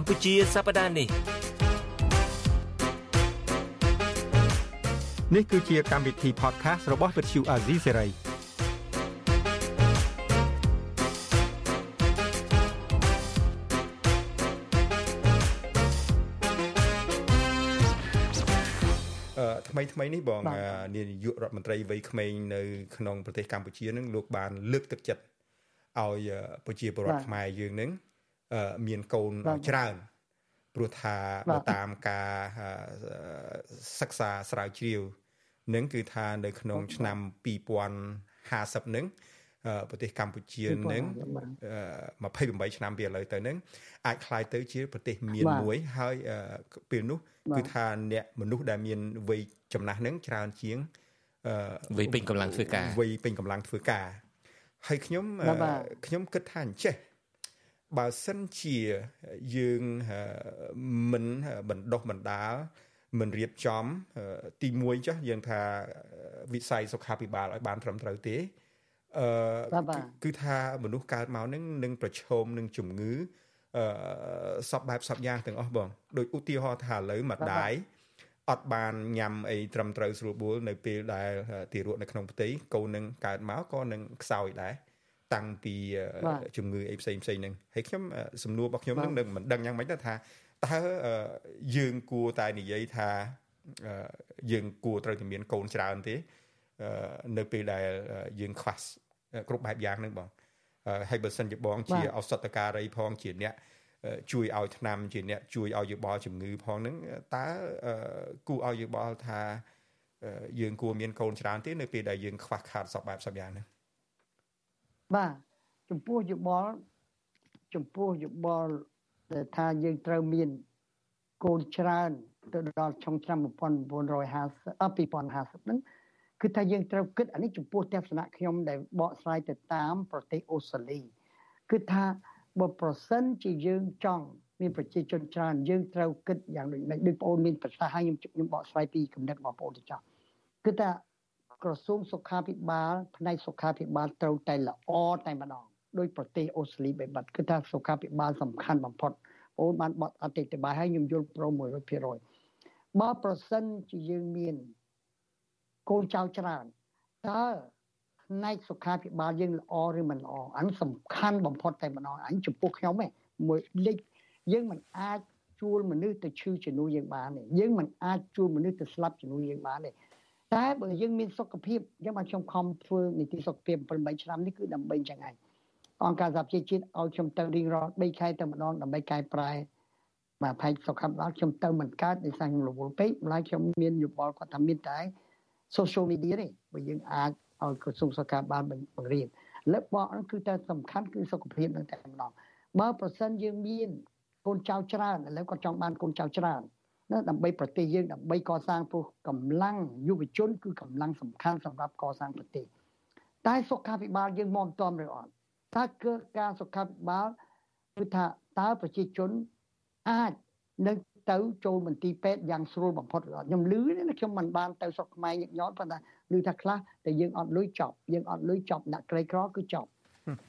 កម្ពុជាសប្តាហ៍នេះនេះគឺជាកម្មវិធី podcast របស់ Vuthu Azizi Serai ថ្មីថ្មីនេះបងនាយករដ្ឋមន្ត្រីវ័យក្មេងនៅក្នុងប្រទេសកម្ពុជានឹងលោកបានលើកទឹកចិត្តឲ្យប្រជាពលរដ្ឋខ្មែរយើងនឹង មានកូនច្រើនព្រោះថាបើតាមការសិក្សាស្រាវជ្រាវនឹងគឺថានៅក្នុងឆ្នាំ2050នឹងប្រទេសកម្ពុជានឹង28ឆ្នាំពីឥឡូវទៅនឹងអាចคล้ายទៅជាប្រទេសមានមួយហើយពេលនោះគឺថាអ្នកមនុស្សដែលមានវ័យចំណាស់នឹងច្រើនជាងវ័យពេញកម្លាំងធ្វើការវ័យពេញកម្លាំងធ្វើការហើយខ្ញុំខ្ញុំគិតថាអញ្ចេះ បើសិនជាយើងមិនបណ្ដោះបណ្ដាលមិនរៀបចំ ទី1ចុះយើងថាវិស័យសុខាភិបាលឲ្យបានត្រឹមត្រូវទេអឺគឺថាមនុស្សកើតមកនឹងនឹងប្រឈមនឹងជំងឺអឺសពបែបសពយ៉ាងទាំងអស់បងដូចឧទាហរណ៍ថាឥឡូវម្ដាយអត់បានញ៉ាំអីត្រឹមត្រូវស្រួលបួលនៅពេលដែលទារកនៅក្នុងផ្ទៃកូននឹងកើតមកក៏នឹងខ្សោយដែរ តាំងពីជំងឺអីផ្សេងផ្សេងហ្នឹងហើយខ្ញុំសំណួររបស់ខ្ញុំនឹងមិនដឹងយ៉ាងម៉េចទៅថាតើយើងគួរតែនិយាយថាយើងគួរត្រូវតែមានកូនច្រើនទេនៅពេលដែលយើងខ្វះគ្រប់បែបយ៉ាងហ្នឹងបងហើយបើសិនជាបងជាឱសថការីផងជាអ្នកជួយឲ្យថ្នាំជាអ្នកជួយឲ្យយោបល់ជំងឺផងហ្នឹងតើគូឲ្យយោបល់ថាយើងគួរមានកូនច្រើនទេនៅពេលដែលយើងខ្វះខាតសពបែបសពយ៉ាងហ្នឹង បាទចំពោះយោបល់ចំពោះយោបល់ដែលថាយើងត្រូវមានកូនច្រើនទៅដល់ចុងឆ្នាំ1950អ2050ហ្នឹងគឺថាយើងត្រូវគិតអានេះចំពោះទស្សនៈខ្ញុំដែលបកស្រាយទៅតាមប្រទេសអូស្ត្រាលីគឺថាបើប្រសិនជាយើងចង់មានប្រជាជនច្រើនយើងត្រូវគិតយ៉ាងដូចដូចបងប្អូនមានប្រសាសន៍ហើយខ្ញុំខ្ញុំបកស្រាយពីគំនិតបងប្អូនទៅចោះគឺថា ក្រសួងសុខាភិបាលផ្នែកសុខាភិបាលត្រូវតែល្អតែម្ដងដោយប្រទេសអូស្ត្រាលីបែបបាត់គឺថាសុខាភិបាលសំខាន់បំផុតអូនបានបត់អតិថិបាលហើយខ្ញុំយល់ព្រម100%បើប្រសិនជាយើងមានកូនចៅច្រើនតើផ្នែកសុខាភិបាលយើងល្អឬមិនល្អអានេះសំខាន់បំផុតតែម្ដងអញចំពោះខ្ញុំឯងមួយលេខយើងមិនអាចជួលមនុស្សទៅឈឺជំនួយយើងបានទេយើងមិនអាចជួលមនុស្សទៅស្លាប់ជំនួយយើងបានទេ តែបើយើងមានសុខភាពយើងបានខ្ញុំខំធ្វើនីតិសុខភាព8ឆ្នាំនេះគឺដើម្បីចឹងឯងអង្គការសហប្រជាជាតិឲ្យខ្ញុំទៅរៀងរាល់3ខែទៅម្ដងដើម្បីកែប្រែបាទផែនសុខភាពខ្ញុំទៅមិនកើតដោយសារខ្ញុំរវល់ពេកម្ល៉េះខ្ញុំមានយោបល់គាត់ថាមានតែ social media ទេបើយើងអាចឲ្យក្រសួងសុខាភិបាលបង្រៀនលើកបកហ្នឹងគឺតែសំខាន់គឺសុខភាពនឹងតែម្ដងបើប្រសិនយើងមានកូនចៅច្រើនឥឡូវគាត់ចង់បានកូនចៅច្រើន ណាដើម្បីប្រទេសយើងដើម្បីកសាងព្រោះកម្លាំងយុវជនគឺកម្លាំងសំខាន់សម្រាប់កសាងប្រទេសតែសុខាភិបាលយើងមកមិនទាន់ឬអត់តើគឺការសុខាភិបាលគឺថាតើប្រជាជនអាចនឹងទៅចូលមន្ទីរពេទ្យយ៉ាងស្រួលបំផុតឬអត់ខ្ញុំឮណាខ្ញុំមិនបានទៅស្រុកខ្មែរញឹកញាប់ប៉ុន្តែឮថាខ្លះតែយើងអត់លុយចប់យើងអត់លុយចប់អ្នកក្រីក្រគឺចប់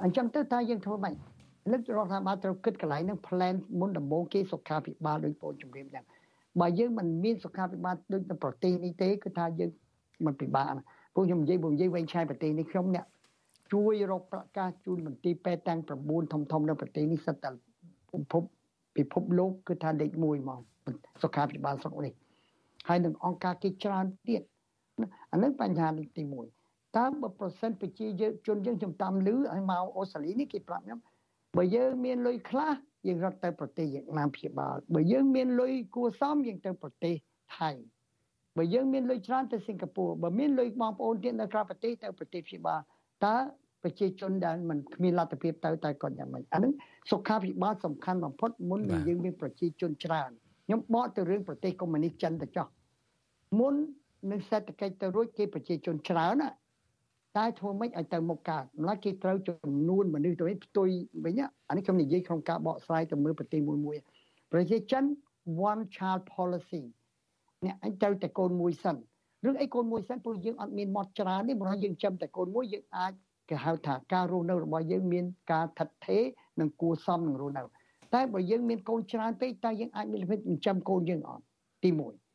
អញ្ចឹងទៅតើយើងធ្វើម៉េចលើករដ្ឋាភិបាលត្រូវគិតកន្លែងហ្នឹង plan មុនដំបូងគេសុខាភិបាលដោយពលជំរាបយ៉ាង បើយើងមិនមានសុខាភិបាលដូចនៅប្រទេសនេះទេគឺថាយើងមិនពិបាកណាពួកខ្ញុំនិយាយពួកនិយាយវែងឆាយប្រទេសនេះខ្ញុំអ្នកជួយរកប្រកាសជូនមន្ទីរពេទ្យទាំង9ធំធំនៅប្រទេសនេះសិតតែពិភពពិភពលោកគឺថាលេខ1មកសុខាភិបាលស្រុកនេះហើយនឹងអង្គការគេច្រើនទៀតអានឹងបញ្ហាទី1តើបើប្រសិនប្រជាជនយើងខ្ញុំតាមលឺឲ្យមកអូស្ត្រាលីនេះគេប្រាប់ខ្ញុំបើយើងមានលុយខ្លះ យើងរត់ទៅប្រទេសវៀតណាមព្យាបាលបើយើងមានលុយគួសមយើងទៅប្រទេសថៃបើយើងមានលុយច្រើនទៅសិង្ហបុរីបើមានលុយបងប្អូនទៀតនៅក្រៅប្រទេសទៅប្រទេសព្យាបាលតើប្រជាជនដែលមិនគ្មានលទ្ធភាពទៅតែគាត់យ៉ាងម៉េចអានឹងសុខាភិបាលសំខាន់បំផុតមុននឹងយើងមានប្រជាជនច្រើនខ្ញុំបកទៅរឿងប្រទេសកុម្មុយនីសចិនទៅចោះមុននឹងសេដ្ឋកិច្ចទៅរួចគេប្រជាជនច្រើនណា តែធ្វើម៉េចឲ្យទៅមុខកើតម្ល៉េះគេត្រូវចំនួនមនុស្សទៅផ្ទុយវិញអានេះខ្ញុំនិយាយក្នុងការបកស្រាយទៅមើលប្រទេសមួយមួយប្រជាចិន one child policy អ្នកអញទៅតែកូនមួយសិនរឿងអីកូនមួយសិនព្រោះយើងអត់មានមាត់ច្រើនទេព្រោះយើងចាំតែកូនមួយយើងអាចគេហៅថាការរស់នៅរបស់យើងមានការថិតថេរនិងគួរសមនឹងរស់នៅតែបើយើងមានកូនច្រើនពេកតើយើងអាចមានលទ្ធភាពចិញ្ចឹមកូនយើងអត់ទី1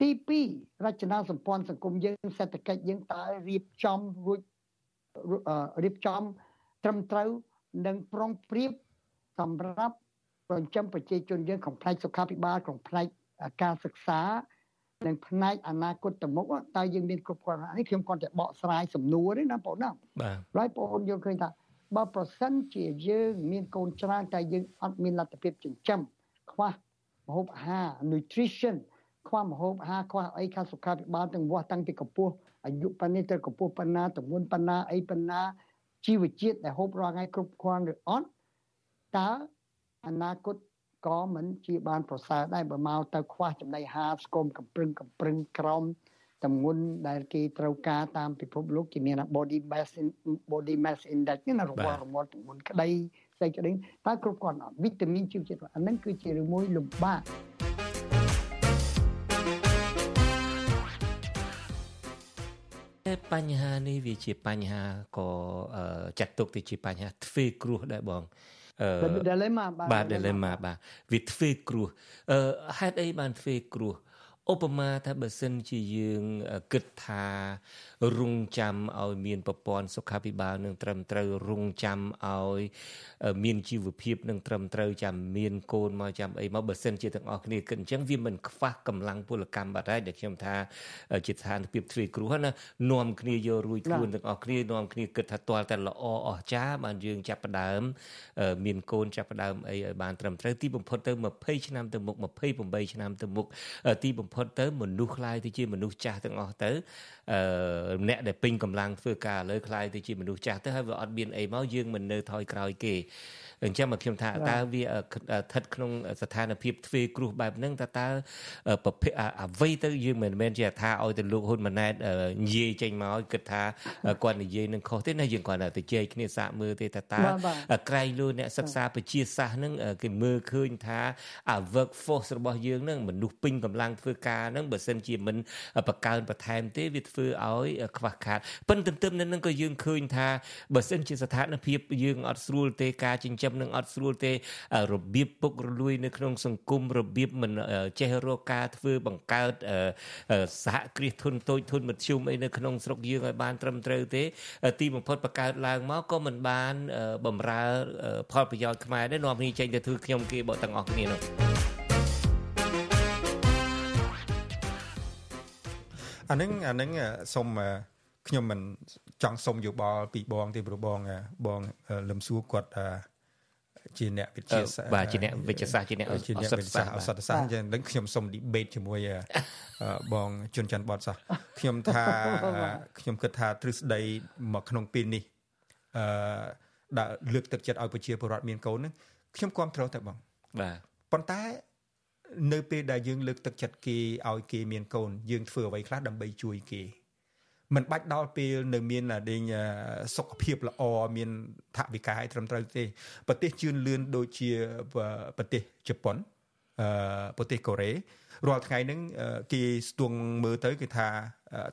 ទី2រចនាសម្ព័ន្ធសង្គមយើងសេដ្ឋកិច្ចយើងតើរៀបចំរួចរៀបចំត្រឹមត្រូវនិងប្រុងប្រៀបសម្រាប់ចិញ្ចឹមប្រជាជនយើងក្នុងផ្នែកសុខាភិបាលក្នុងផ្នែកការសិក្សានិងផ្នែកអនាគតទៅមុខតើយើងមានគ្រប់គ្រាន់នេះខ្ញុំគាត់តែបកស្រាយសំណួរទេណាបងណាបាទហើយបងយល់ឃើញថាបើប្រសិនជាយើងមានកូនច្រើនតែយើងអត់មានលទ្ធភាពចិញ្ចឹមខ្វះម្ហូបអាហារ nutrition ខ្វះម្ហូបអាហារខ្វះអីខាងសុខាភិបាលទាំងវាស់តាំងពីកម្ពស់អាយុប៉ុណ្នេះទៅកម្ពស់ប៉ុណ្ណាទម្ងន់ប៉ុណ្ណាអីប៉ុណ្ណាជីវជាតិដែលហូបរាល់ថ្ងៃគ្រប់គ្រាន់ឬអត់តើអនាគតក៏មិនជាបានប្រសើរដែរបើមកទៅខ្វះចំណីអាហារស្គមកំប្រឹងកំប្រឹងក្រោមតម្ងន់ដែលគេត្រូវការតាមពិភពលោកជាមាន body mass body mass index ណារបស់រមាត់តម្ងន់ក្តីស្អីក្តីតើគ្រប់គ្រាន់អត់វីតាមីនជីវជាតិអានឹងគឺជារឿងមួយលំបាក បញ្ហានេះវាជាបញ្ហាក៏ចាត់ទុកទៅជាបញ្ហាទ្វេគ្រោះដែរបងអឺ dilemma បាទ dilemma បាទវាទ្វេគ្រោះអឺហេតុអីបានទ្វេគ្រោះ ឧបមាថាបើសិនជាយើងគិតថារងចាំឲ្យមានប្រព័ន្ធសុខាភិបាលនឹងត្រឹមត្រូវរងចាំឲ្យមានជីវភាពនឹងត្រឹមត្រូវចាំមានកូនមកចាំអីមកបើសិនជាទាំងអស់គ្នាគិតអញ្ចឹងវាមិនខ្វះកម្លាំងពលកម្មបាត់ហើយដែលខ្ញុំថាជាស្ថានភាពទ្វេគ្រោះណានាំគ្នាយករួយខ្លួនទាំងអស់គ្នានាំគ្នាគិតថាទាល់តែល្អអស្ចារ្យបានយើងចាប់ផ្ដើមមានកូនចាប់ផ្ដើមអីឲ្យបានត្រឹមត្រូវទីបំផុតទៅ20ឆ្នាំទៅមុខ28ឆ្នាំទៅមុខទីបំផុតទៅមនុស្សខ្លាយទៅជាមនុស្សចាស់ទាំងអស់ទៅអឺអ្នកដែលពេញកម្លាំងធ្វើការលើខ្លាយទៅជាមនុស្សចាស់ទៅហើយវាអត់មានអីមកយើងមិននៅថយក្រោយគេអញ្ចឹងមកខ្ញុំថាតើវាស្ថិតក្នុងស្ថានភាពទ្វេគ្រោះបែបហ្នឹងតើតើប្រភេទអ្វីទៅយើងមិនមែនជាថាឲ្យទៅលោកហ៊ុនម៉ាណែតនិយាយចេញមកគិតថាគាត់និយាយនឹងខុសទេណាយើងគាត់ទៅជែកគ្នាសាកមើលទេតើតើក្រែងលួអ្នកសិក្សាវិទ្យាសាស្ត្រហ្នឹងគេមើលឃើញថាអា work force របស់យើងហ្នឹងមនុស្សពេញកម្លាំងធ្វើការហ្នឹងបើសិនជាមិនបង្កើនបន្ថែមទេវាធ្វើឲ្យខ្វះខាតប៉ុន្តែទន្ទឹមនឹងហ្នឹងក៏យើងឃើញថាបើសិនជាស្ថានភាពយើងអត់ស្រួលទេការចិញ្ចឹមនឹងអត់ស្រួលទេរបៀបពុករលួយនៅក្នុងសង្គមរបៀបមិនចេះរកការធ្វើបង្កើតសហគ្រាសធុនតូចធុនមធ្យមអីនៅក្នុងស្រុកយើងឲ្យបានត្រឹមត្រូវទេ ទីបំផុតបង្កើតឡើងមកក៏មិនបានបំរើផលប្រយោជន៍ខ្មែរដែរនាំគ្នាចេញទៅធ្វើខ្ញុំគេបកទាំងអស់គ្នានោះ អានឹងអានឹងសុំខ្ញុំមិនចង់សុំយោបល់ពីបងទេព្រោះបងបងលឹមសួរគាត់ជាអ្នកវិទ្យាសាស្ត្របាទជាអ្នកវិទ្យាសាស្ត្រជាអ្នកជាអ្នកវិទ្យាសាស្ត្រអសតសាស្ត្រអញ្ចឹងនឹងខ្ញុំសុំ debate ជាមួយបងជុនច័ន្ទបតសោះខ្ញុំថាខ្ញុំគិតថាទ្រឹស្ដីមកក្នុងពេលនេះអឺដាក់លើកទឹកចិត្តឲ្យប្រជាពលរដ្ឋមានកូននឹងខ្ញុំគ្រប់គ្រងទៅបងបាទប៉ុន្តែ នៅពេលដែលយើងលើកទឹកចិត្តគេឲ្យគេមានកូនយើងធ្វើអ្វីខ្លះដើម្បីជួយគេមិនបាច់ដល់ពេលនៅមានដេញសុខភាពល្អមានថវិកាឲ្យត្រឹមត្រូវទេប្រទេសជឿនលឿនដូចជាប្រទេសជប៉ុនអឺប្រទេសកូរ៉េរាល់ថ្ងៃហ្នឹងគេស្ទង់មើលទៅគេថា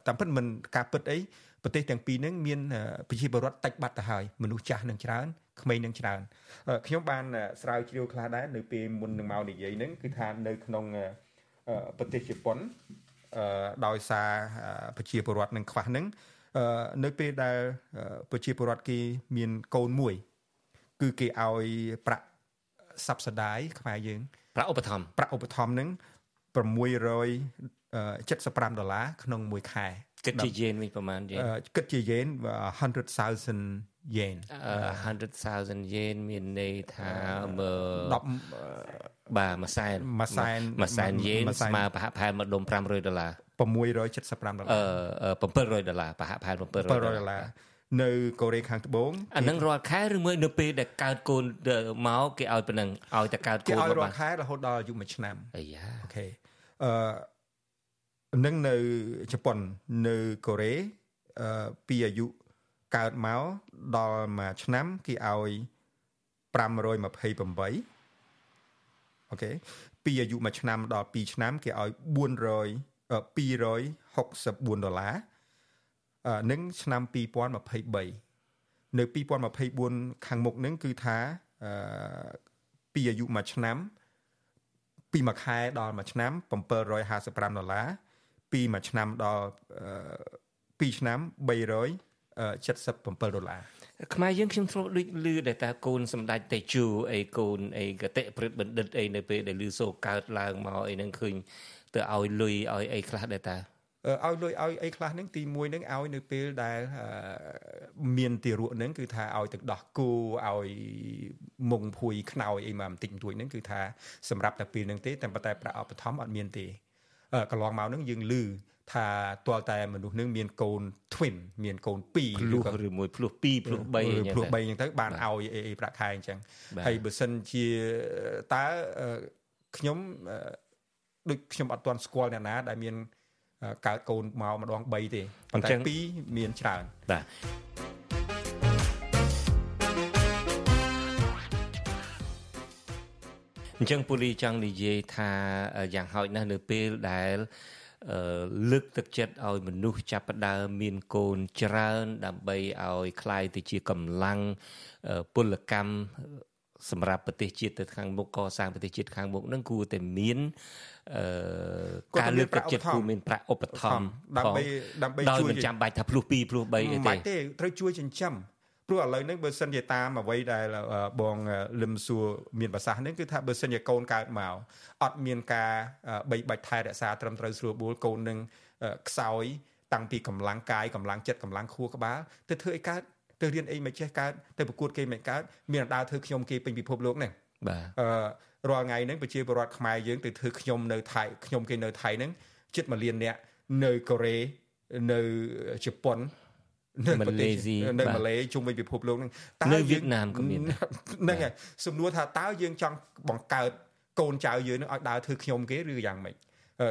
តាមពិតមិនការពិតអីប្រទេសទាំងពីរហ្នឹងមានប្រជាពលរដ្ឋតិចបាត់ទៅហើយមនុស្សចាស់នឹងច្រើន ក្មេងនឹងច្រើនខ្ញុំបានស្រាវជ្រាវខ្លះដែរនៅពេលមុននឹងមកនិយាយហ្នឹងគឺថានៅក្នុងប្រទេសជប៉ុនដោយសារប្រជាពលរដ្ឋនឹងខ្វះហ្នឹងនៅពេលដែលប្រជាពលរដ្ឋគេមានកូនមួយ គឺគេឲ្យប្រាក់ subsidy ខ្មែរយើងប្រាក់ឧបត្ថម្ភប្រាក់ឧបត្ថម្ភហ្នឹង675ដុល្លារក្នុងមួយខែ គិតជាយេនវិញប្រហែលយេនគិតជាយេន100,000 yen 100,000 yen មានន័យថាមើ10បាទមួយសែនមួយសែនមួយសែនយេនស្មើប្រហាក់ប្រហែលមកដុំ500ដុល្លារ675ដុល្លារអឺ700ដុល្លារប្រហាក់ប្រហែល700ដុល្លារនៅកូរ៉េខាងត្បូងអានឹងរាល់ខែឬមួយនៅពេលដែលកើតកូនមកគេឲ្យប៉ុណ្ណឹងឲ្យតែកើតកូនមកគេឲ្យរាល់ខែរហូតដល់អាយុ1ឆ្នាំអាយ៉ាអូខេអឺ នឹងនៅជប៉ុននៅកូរ៉េអឺពីអាយុកើតមកដល់មួយឆ្នាំគេឲ្យ528អូខេពីអាយុមួយឆ្នាំដល់2ឆ្នាំគេឲ្យ400 264ដុល្លារនឹងឆ្នាំ2023នៅ2024ខាងមុខនឹងគឺថាពីអាយុ1ឆ្នាំពីមួយខែដល់មួយឆ្នាំ755ដុល្លារ ពីមួយឆ្នាំដល់2ឆ្នាំ377ដុល្លារខ្មែរយើងខ្ញុំធ្លាប់ដូចឮដែលតាកូនសម្ដេចតេជូអីកូនអីកតិព្រឹទ្ធបណ្ឌិតអីនៅពេលដែលឮសូរកើតឡើងមកអីហ្នឹងឃើញទៅឲ្យលុយឲ្យអីខ្លះដែរតាឲ្យលុយឲ្យអីខ្លះហ្នឹងទី1ហ្នឹងឲ្យនៅពេលដែលមានទារកហ្នឹងគឺថាឲ្យទឹកដោះគោឲ្យមុងភួយខ្នើយអីមកបន្តិចបន្តួចហ្នឹងគឺថាសម្រាប់តែពេលហ្នឹងទេតែប៉ុន្តែប្រាក់ឧបត្ថម្ភអត់មានទេ កន្លងមកហ្នឹងយើងឮថាទាល់តែមនុស្សនឹងមានកូន twin មានកូន2ភ្លោះឬមួយភ្លោះ2ភ្លោះ3អញ្ចឹងភ្លោះ3អញ្ចឹងទៅបានឲ្យអីប្រាក់ខែអញ្ចឹងហើយបើសិនជាតើខ្ញុំដូចខ្ញុំអត់ទាន់ស្គាល់អ្នកណាដែលមានកើតកូនមកម្ដង3ទេប៉ុន្តែ2មានច្រើនបាទ អញ្ចឹងពូលីចង់និយាយថាយ៉ាងហោចណាស់នៅពេលដែលលើកទឹកចិត្តឲ្យមនុស្សចាប់ផ្ដើមមានកូនច្រើន ដើម្បីឲ្យคลายទៅជាកម្លាំងពលកម្មសម្រាប់ប្រទេសជាតិទៅខាងមុខកសាងប្រទេសជាតិខាងមុខនឹងគួរតែមានអឺការលើកទឹកចិត្តគួរមានប្រាក់ឧបត្ថម្ភដើម្បីដើម្បីជួយមិនចាំបាច់ថាភ្លោះ2ភ្លោះ3អីទេបាច់ទេត្រូវជួយចិញ្ចឹម ព្រោះឥឡូវនេះបើសិនជាតាមអ្វីដែលបងលឹមសួរមានប្រសាសន៍នេះគឺថាបើសិនជាកូនកើតមកអត់មានការបីបាច់ថែរក្សាត្រឹមត្រូវស្រួលបួលកូននឹងខ្សោយតាំងពីកម្លាំងកាយកម្លាំងចិត្តកម្លាំងខួរក្បាលទៅធ្វើអីកើតទៅរៀនអីមិនចេះកើតទៅប្រកួតគេមិនកើតមានដើរធ្វើខ្ញុំគេពេញពិភពលោកនេះបាទអឺរាល់ថ្ងៃហ្នឹងប្រជាពលរដ្ឋខ្មែរយើងទៅធ្វើខ្ញុំនៅថៃខ្ញុំគេនៅថៃហ្នឹងជិត1លានអ្នកនៅកូរ៉េនៅជប៉ុននៅ ម៉ាឡេស៊ីនៅម៉ាឡេជុំវិញពិភពលោកហ្នឹងតើនៅវៀតណាមក៏មានហ្នឹងហើយសំណួរថាតើយើងចង់បង្កើតកូនចៅយើងនឹងឲ្យដើរធ្វើខ្ញុំគេឬយ៉ាងម៉េច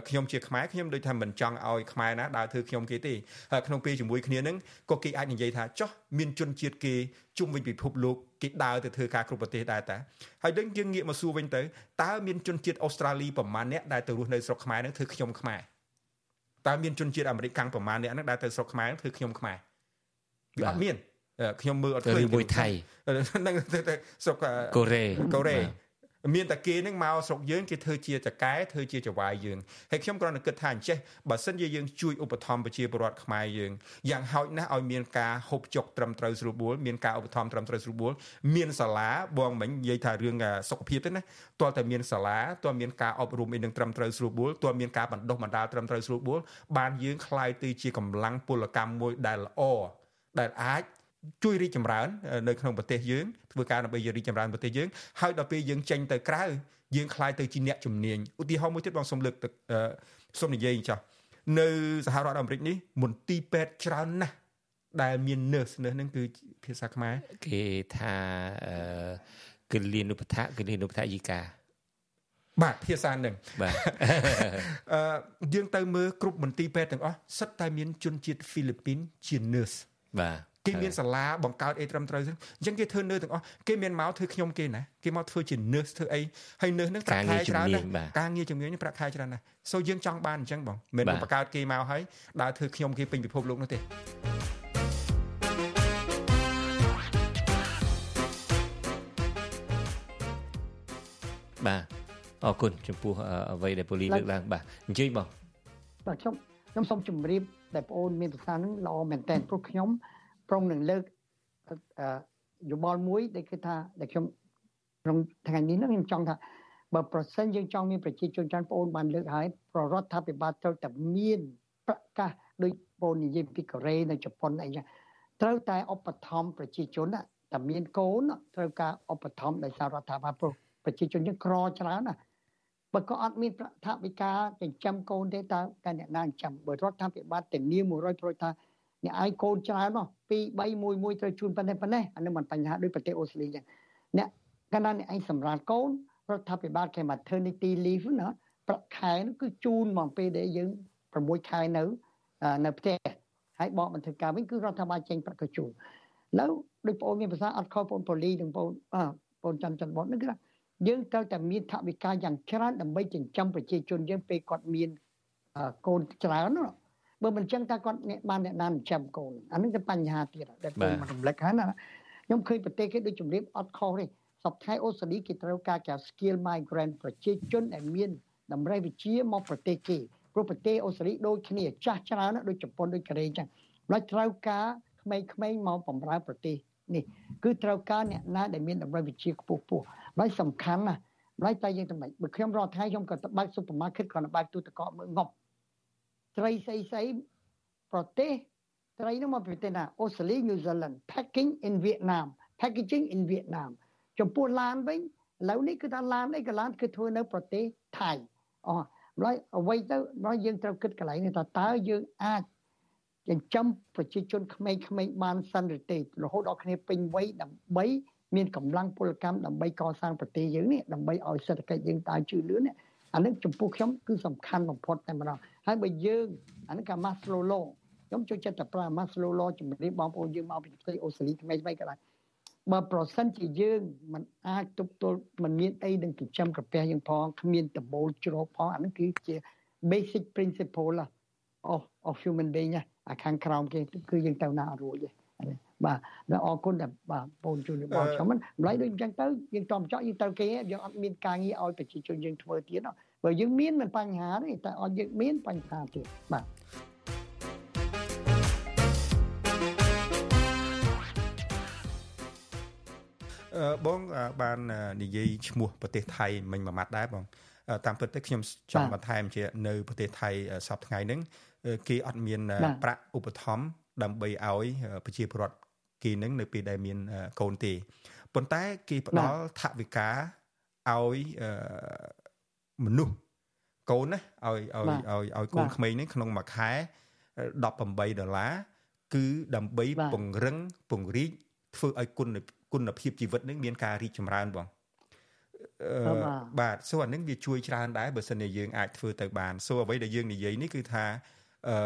ខ្ញុំជាខ្មែរខ្ញុំដូចថាមិនចង់ឲ្យខ្មែរណាដើរធ្វើខ្ញុំគេទេហើយក្នុងពេលជាមួយគ្នានឹងក៏គេអាចនិយាយថាចោះមានជនជាតិគេជុំវិញពិភពលោកគេដើរទៅធ្វើការគ្រប់ប្រទេសដែរតាហើយដឹងយើងងាកមកសួរវិញទៅតើមានជនជាតិអូស្ត្រាលីប្រមាណអ្នកដែលទៅរស់នៅស្រុកខ្មែរនឹងធ្វើខ្ញុំខ្មែរតើមានជនជាតិអាមេរិកកាំងប្រមាណអ្នកនឹងដែលទៅស្រុកខ្មែរធ្វើខ្ញុំខ្មែរ វាអត់មានខ្ញុំមើលអត់ឃើញមួយថៃនឹងស្រុកកូរ៉េកូរ៉េមានតែគេនឹងមកស្រុកយើងគេធ្វើជាតកែធ្វើជាចវាយយើងហើយខ្ញុំគ្រាន់តែគិតថាអញ្ចេះបើសិនជាយើងជួយឧបត្ថម្ភប្រជាពលរដ្ឋខ្មែរយើងយ៉ាងហោចណាស់ឲ្យមានការហូបចុកត្រឹមត្រូវស្រួលបួលមានការឧបត្ថម្ភត្រឹមត្រូវស្រួលបួលមានសាលាបងមិញនិយាយថារឿងសុខភាពទេណាទាល់តែមានសាលាទាល់មានការអប់រំអីនឹងត្រឹមត្រូវស្រួលបួលទាល់មានការបណ្ដុះបណ្ដាលត្រឹមត្រូវស្រួលបួលបានយើងคลายទៅជាកម្លាំងពលកម្មមួយដែលល្អ ដែលអាចជួយរីកចម្រើននៅក្នុងប្រទេសយើងធ្វើការដើម្បីរីកចម្រើនប្រទេសយើងហើយដល់ពេលយើងចេញទៅក្រៅយើងខ្លាយទៅជាអ្នកជំនាញឧទាហរណ៍មួយទៀតបងសូមលើកទឹកសូមនិយាយចាស់នៅសហរដ្ឋអាមេរិកនេះមន្ទីរពេទ្យច្រើនណាស់ដែលមាន nurse nurse ហ្នឹងគឺភាសាខ្មែរគេថាគលានុបដ្ឋគលានុបដ្ឋយិកាបាទភាសានឹងបាទអឺយើងទៅមើលគ្រប់មន្ទីរពេទ្យទាំងអស់សិតតែមានជនជាតិហ្វីលីពីនជា nurse បាទគេមានសាលាបង្កើតអីត្រឹមត្រូវអញ្ចឹងគេធ្វើនឿទាំងអស់គេមានមកធ្វើខ្ញុំគេណាគេមកធ្វើជា nurse ធ្វើអីហើយ nurse នឹងប្រាក់ខែច្រើនណាស់ការងារជំនាញប្រាក់ខែច្រើនណាស់សូយើងចង់បានអញ្ចឹងបងមិនមែនបង្កើតគេមកហើយដើរធ្វើខ្ញុំគេពេញពិភពលោកនោះទេបាទអរគុណចំពោះអ្វីដែលពូលីលើកឡើងបាទអញ្ជើញបងបាទខ្ញុំ ខ្ញុំសូមជម្រាបដែលបងអូនមានប្រសាសន៍ហ្នឹងល្អមែនតើព្រោះខ្ញុំព្រមនឹងលើកយោបល់មួយដែលគឺថាដែលខ្ញុំក្នុងថ្ងៃនេះខ្ញុំចង់ថាបើប្រសិនយើងចង់មានប្រជាជនច្រើនបងអូនបានលើកហើយប្ររដ្ឋាភិបាលត្រូវតែមានប្រកាសដោយបងនិយាយពីកូរ៉េនៅជប៉ុនអីចឹងត្រូវតែឧបត្ថម្ភប្រជាជនតែមានកូនត្រូវការឧបត្ថម្ភដោយសាររដ្ឋាភិបាលព្រោះប្រជាជនយើងក្រច្រើនណា បើក៏អត់មានថាវិការចិញ្ចឹមកូនទេតើតែអ្នកណាចិញ្ចឹមបើរដ្ឋាភិបាលធានា100%ថាអ្នកឯងកូនច្រើនមក2 3 1 1ត្រូវជូនប៉ុណ្ណេះប៉ុណ្ណេះអានឹងមិនបញ្ហាដូចប្រទេសអូស្ត្រាលីចឹងអ្នកកាលណាអ្នកឯងសម្រាប់កូនរដ្ឋាភិបាលគេ maternity leave ណាប្រាក់ខែនោះគឺជូនមកពេលដែលយើង6ខែនៅនៅផ្ទះហើយបកបន្ថយការវិញគឺរដ្ឋាភិបាលចេញប្រាក់កជូននៅដូចបងអូនមានភាសាអត់ខុសបងប៉ូលីនិងបងបងច័ន្ទច័ន្ទបតនេះគឺ យើងត្រូវតែមានថវិកាយ៉ាងច្រើនដើម្បីចិញ្ចឹមប្រជាជនយើងពេលគាត់មានកូនច្រើនណាបើមិនចឹងតើគាត់បានអ្នកណាចិញ្ចឹមកូនអានេះទៅបញ្ហាទៀតដែលខ្ញុំរំលឹកហើយណាខ្ញុំឃើញប្រទេសគេដូចជំរាបអត់ខុសទេសប្តាហ៍អូស្ត្រាលីគេត្រូវការគេ skill migrant ប្រជាជនដែលមានតម្រូវវិជាមកប្រទេសគេព្រោះប្រទេសអូស្ត្រាលីដូចគ្នាចាស់ច្រើនដូចជប៉ុនដូចកូរ៉េអញ្ចឹងម្ល៉េះត្រូវការក្មេងៗមកបម្រើប្រទេសនេះគឺត្រូវការអ្នកណាដែលមានតម្រូវវិជាខ្ពស់ខ្ពស់ហើយសំខាន់ណាស់ម្ល៉េះតែយើងតែមិនបើខ្ញុំរាល់ថ្ងៃខ្ញុំក៏ទៅបើក supermarket ក៏បើកទូទឹកកកមើលងប់ត្រីស្អីស្អីប្រទេសត្រីនោះមកប្រទេសណាអូស្ត្រាលី New Zealand packing in Vietnam packaging in Vietnam ចំពោះឡានវិញឥឡូវនេះគឺថាឡានអីក៏ឡានគឺធ្វើនៅប្រទេសថៃអូម្ល៉េះអ្វីទៅដល់យើងត្រូវគិតកន្លែងនេះថាតើយើងអាចចិញ្ចឹមប្រជាជនក្មេងៗបានសិនឬទេរហូតដល់គ្នាពេញវ័យដើម្បី មានកម្លាំងពលកម្មដើម្បីកសាងប្រទេសយើងនេះដើម្បីឲ្យសេដ្ឋកិច្ចយើងដើរជឿនលឿននេះអានេះចំពោះខ្ញុំគឺសំខាន់បំផុតតែម្ដងហើយបើយើងអានេះកា Maslow law ខ្ញុំចូលចិត្តតែប្រើ Maslow law ជំរាបបងប្អូនយើងមកពីប្រទេសអូស្ត្រាលីថ្មីថ្មីក៏ដោយបើប្រសិនជាយើងមិនអាចទប់ទល់មិនមានអីនឹងចិញ្ចឹមក្រពះយើងផងគ្មានដំបូលជ្រោកផងអានេះគឺជា basic principle របស់ of human being អាខាងក្រោមគេគឺយើងទៅណាអត់រួចទេ បាទអរគុណដែលបាទបងជួយបងខ្ញុំមិនម្ល៉េះដូចអញ្ចឹងទៅយើងតំចក់យើងទៅគេយើងអត់មានការងារឲ្យប្រជាជនយើងធ្វើទៀតបើយើងមានមិនបញ្ហាទេតែអត់យើងមានបញ្ហាទៀតបាទបងបាននិយាយឈ្មោះប្រទេសថៃមិញមួយម៉ាត់ដែរបងតាមពិតទៅខ្ញុំចង់បន្ថែមជានៅប្រទេសថៃសប្តាហ៍ថ្ងៃហ្នឹងគេអត់មានប្រាក់ឧបត្ថម្ភដើម្បីឲ្យប្រជាពលរដ្ឋ គេនឹងនៅពេលដែលមានកូនទេប៉ុន្តែគេផ្ដល់ថវិកាឲ្យមនុស្សកូនណាឲ្យឲ្យឲ្យឲ្យកូនក្មេងនេះក្នុងមួយខែ18ដុល្លារគឺដើម្បីពង្រឹងពង្រីកធ្វើឲ្យគុណគុណភាពជីវិតនឹងមានការរីកចម្រើនបងបាទសូអានឹងវាជួយច្រើនដែរបើសិនជាយើងអាចធ្វើទៅបានសូអ្វីដែលយើងនិយាយនេះគឺថាអឺ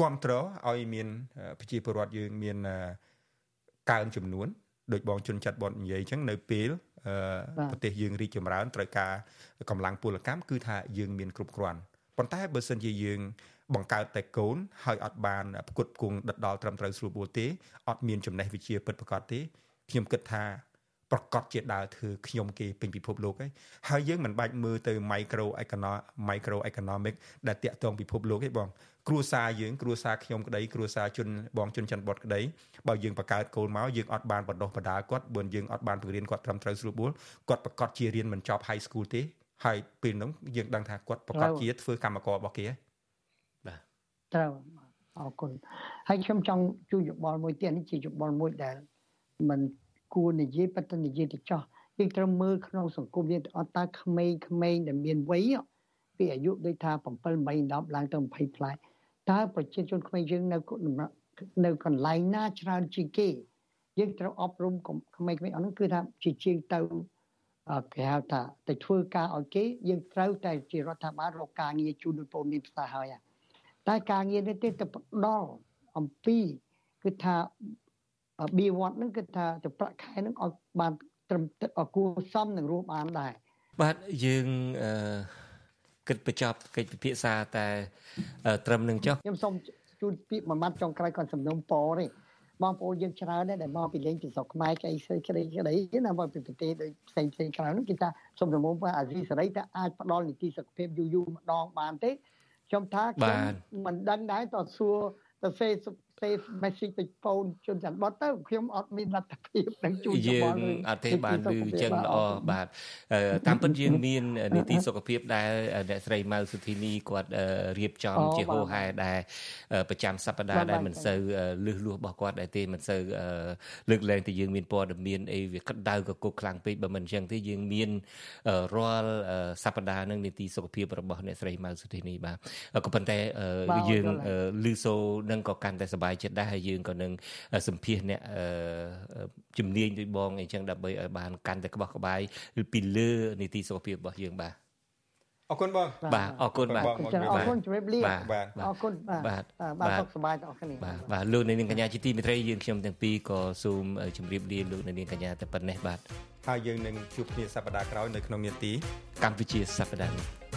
គ្រប់គ្រងឲ្យមានប្រជាពលរដ្ឋយើងមានកើនចំនួនដោយបងជន់ចាត់បននិយាយអញ្ចឹងនៅពេលប្រទេសយើងរីកចម្រើនត្រូវការកម្លាំងពលកម្មគឺថាយើងមានគ្រប់គ្រាន់ប៉ុន្តែបើសិនជាយើងបង្កើតតែកូនហើយអត់បានផ្គត់ផ្គង់ដិតដល់ត្រឹមត្រូវស្រួលបួលទេអត់មានចំណេះវិជ្ជាពិតប្រាកដទេខ្ញុំគិតថា ប្រកាសជាដើរធ្វើខ្ញុំគេពេញពិភពលោកហើយហើយយើងមិនបាច់មើលទៅ micro economic micro economic ដែលតាក់ទងពិភពលោកទេបងគ្រួសារយើងគ្រួសារខ្ញុំក្តីគ្រួសារជនបងជនច័ន្ទបតក្តីបើយើងបង្កើតគោលមកយើងអត់បានបណ្ដុះបណ្ដាលគាត់បើយើងអត់បានបង្រៀនគាត់ត្រឹមត្រូវស្រួលបួលគាត់ប្រកាសជារៀនមិនចប់ high school ទេហើយពេលនោះយើងដឹងថាគាត់ប្រកាសជាធ្វើកម្មកររបស់គេហើយបាទត្រូវអរគុណហើយខ្ញុំចង់ជួយយោបល់មួយទៀតនេះជាយោបល់មួយដែលមិន គួរនិយាយប៉ុន្តែនិយាយទៅចោះយើងត្រូវមើលក្នុងសង្គមយើងអត់តើក្មេងៗដែលមានវ័យពីអាយុដូចថា7 8 10ឡើងទៅ20ផ្លែតើប្រជាជនក្មេងយើងនៅនៅកន្លែងណាច្រើនជាងគេយើងត្រូវអប់រំក្មេងៗអស់នោះគឺថាជាជាងទៅគេហៅថាទៅធ្វើការឲ្យគេយើងត្រូវតែជារដ្ឋាភិបាលរកការងារជូនពលមានផ្សារហើយតែការងារនេះទេទៅផ្ដល់អំពីគឺថា បៀវត្តនឹងគឺថាទៅប្រាក់ខែនឹងឲ្យបានត្រឹមគួរសមនឹងរស់បានដែរបាទយើងអឺគិតបញ្ចប់កិច្ចពិភាក្សាតែត្រឹមនឹងចុះខ្ញុំសូមជូនពាក្យមួយម៉ាត់ចុងក្រោយគាត់សំណុំពរទេបងប្អូនយើងច្រើនដែរដែលមកពីលេងពីស្រុកខ្មែរក្អីស្អីក្ដីក្ដីណាមកពីប្រទេសដូចផ្សេងផ្សេងក្រៅនោះគេថាសូមរំងថាអាស៊ីសេរីថាអាចផ្ដល់នីតិសុខភាពយូរយូរម្ដងបានទេខ្ញុំថាខ្ញុំមិនដឹងដែរតើសួរទៅសេសេ message ទៅហ្វូនជនច័ន្ទបតទៅខ្ញុំអត់មានលទ្ធភាពនឹងជួយយើងអត់ទេបានឮចឹងល្អបាទតាមពិតយើងមាននីតិសុខភាពដែលអ្នកស្រីម៉ៅសុធីនីគាត់រៀបចំជាហោហែដែលប្រចាំសប្តាហ៍ដែលមិនសូវលឹះលួសរបស់គាត់ដែរទេមិនសូវលើកលែងតែយើងមានព័ត៌មានអីវាក្តៅកគុកខ្លាំងពេកបើមិនអញ្ចឹងទេយើងមានរាល់សប្តាហ៍នឹងនីតិសុខភាពរបស់អ្នកស្រីម៉ៅសុធីនីបាទក៏ប៉ុន្តែយើងលឺសូនឹងក៏កាន់តែសប្បាយចិត្តដែរហើយយើងក៏នឹងសម្ភាសអ្នកជំនាញដូចបងអីចឹងដើម្បីឲ្យបានកាន់តែក្បោះក្បាយពីលើនីតិសុខភាពរបស់យើងបាទអរគុណបងបាទអរគុណបាទអរគុណជំរាបលាបាទអរគុណបាទបាទសុខសប្បាយទាំងអស់គ្នាបាទបាទលោកនាងកញ្ញាជាទីមេត្រីយើងខ្ញុំទាំងពីរក៏សូមជម្រាបលាលោកនាងកញ្ញាតែប៉ុណ្ណេះបាទហើយយើងនឹងជួបគ្នាសប្តាហ៍ក្រោយនៅក្នុងនេតិកម្ពុជាសប្តាហ៍នេះ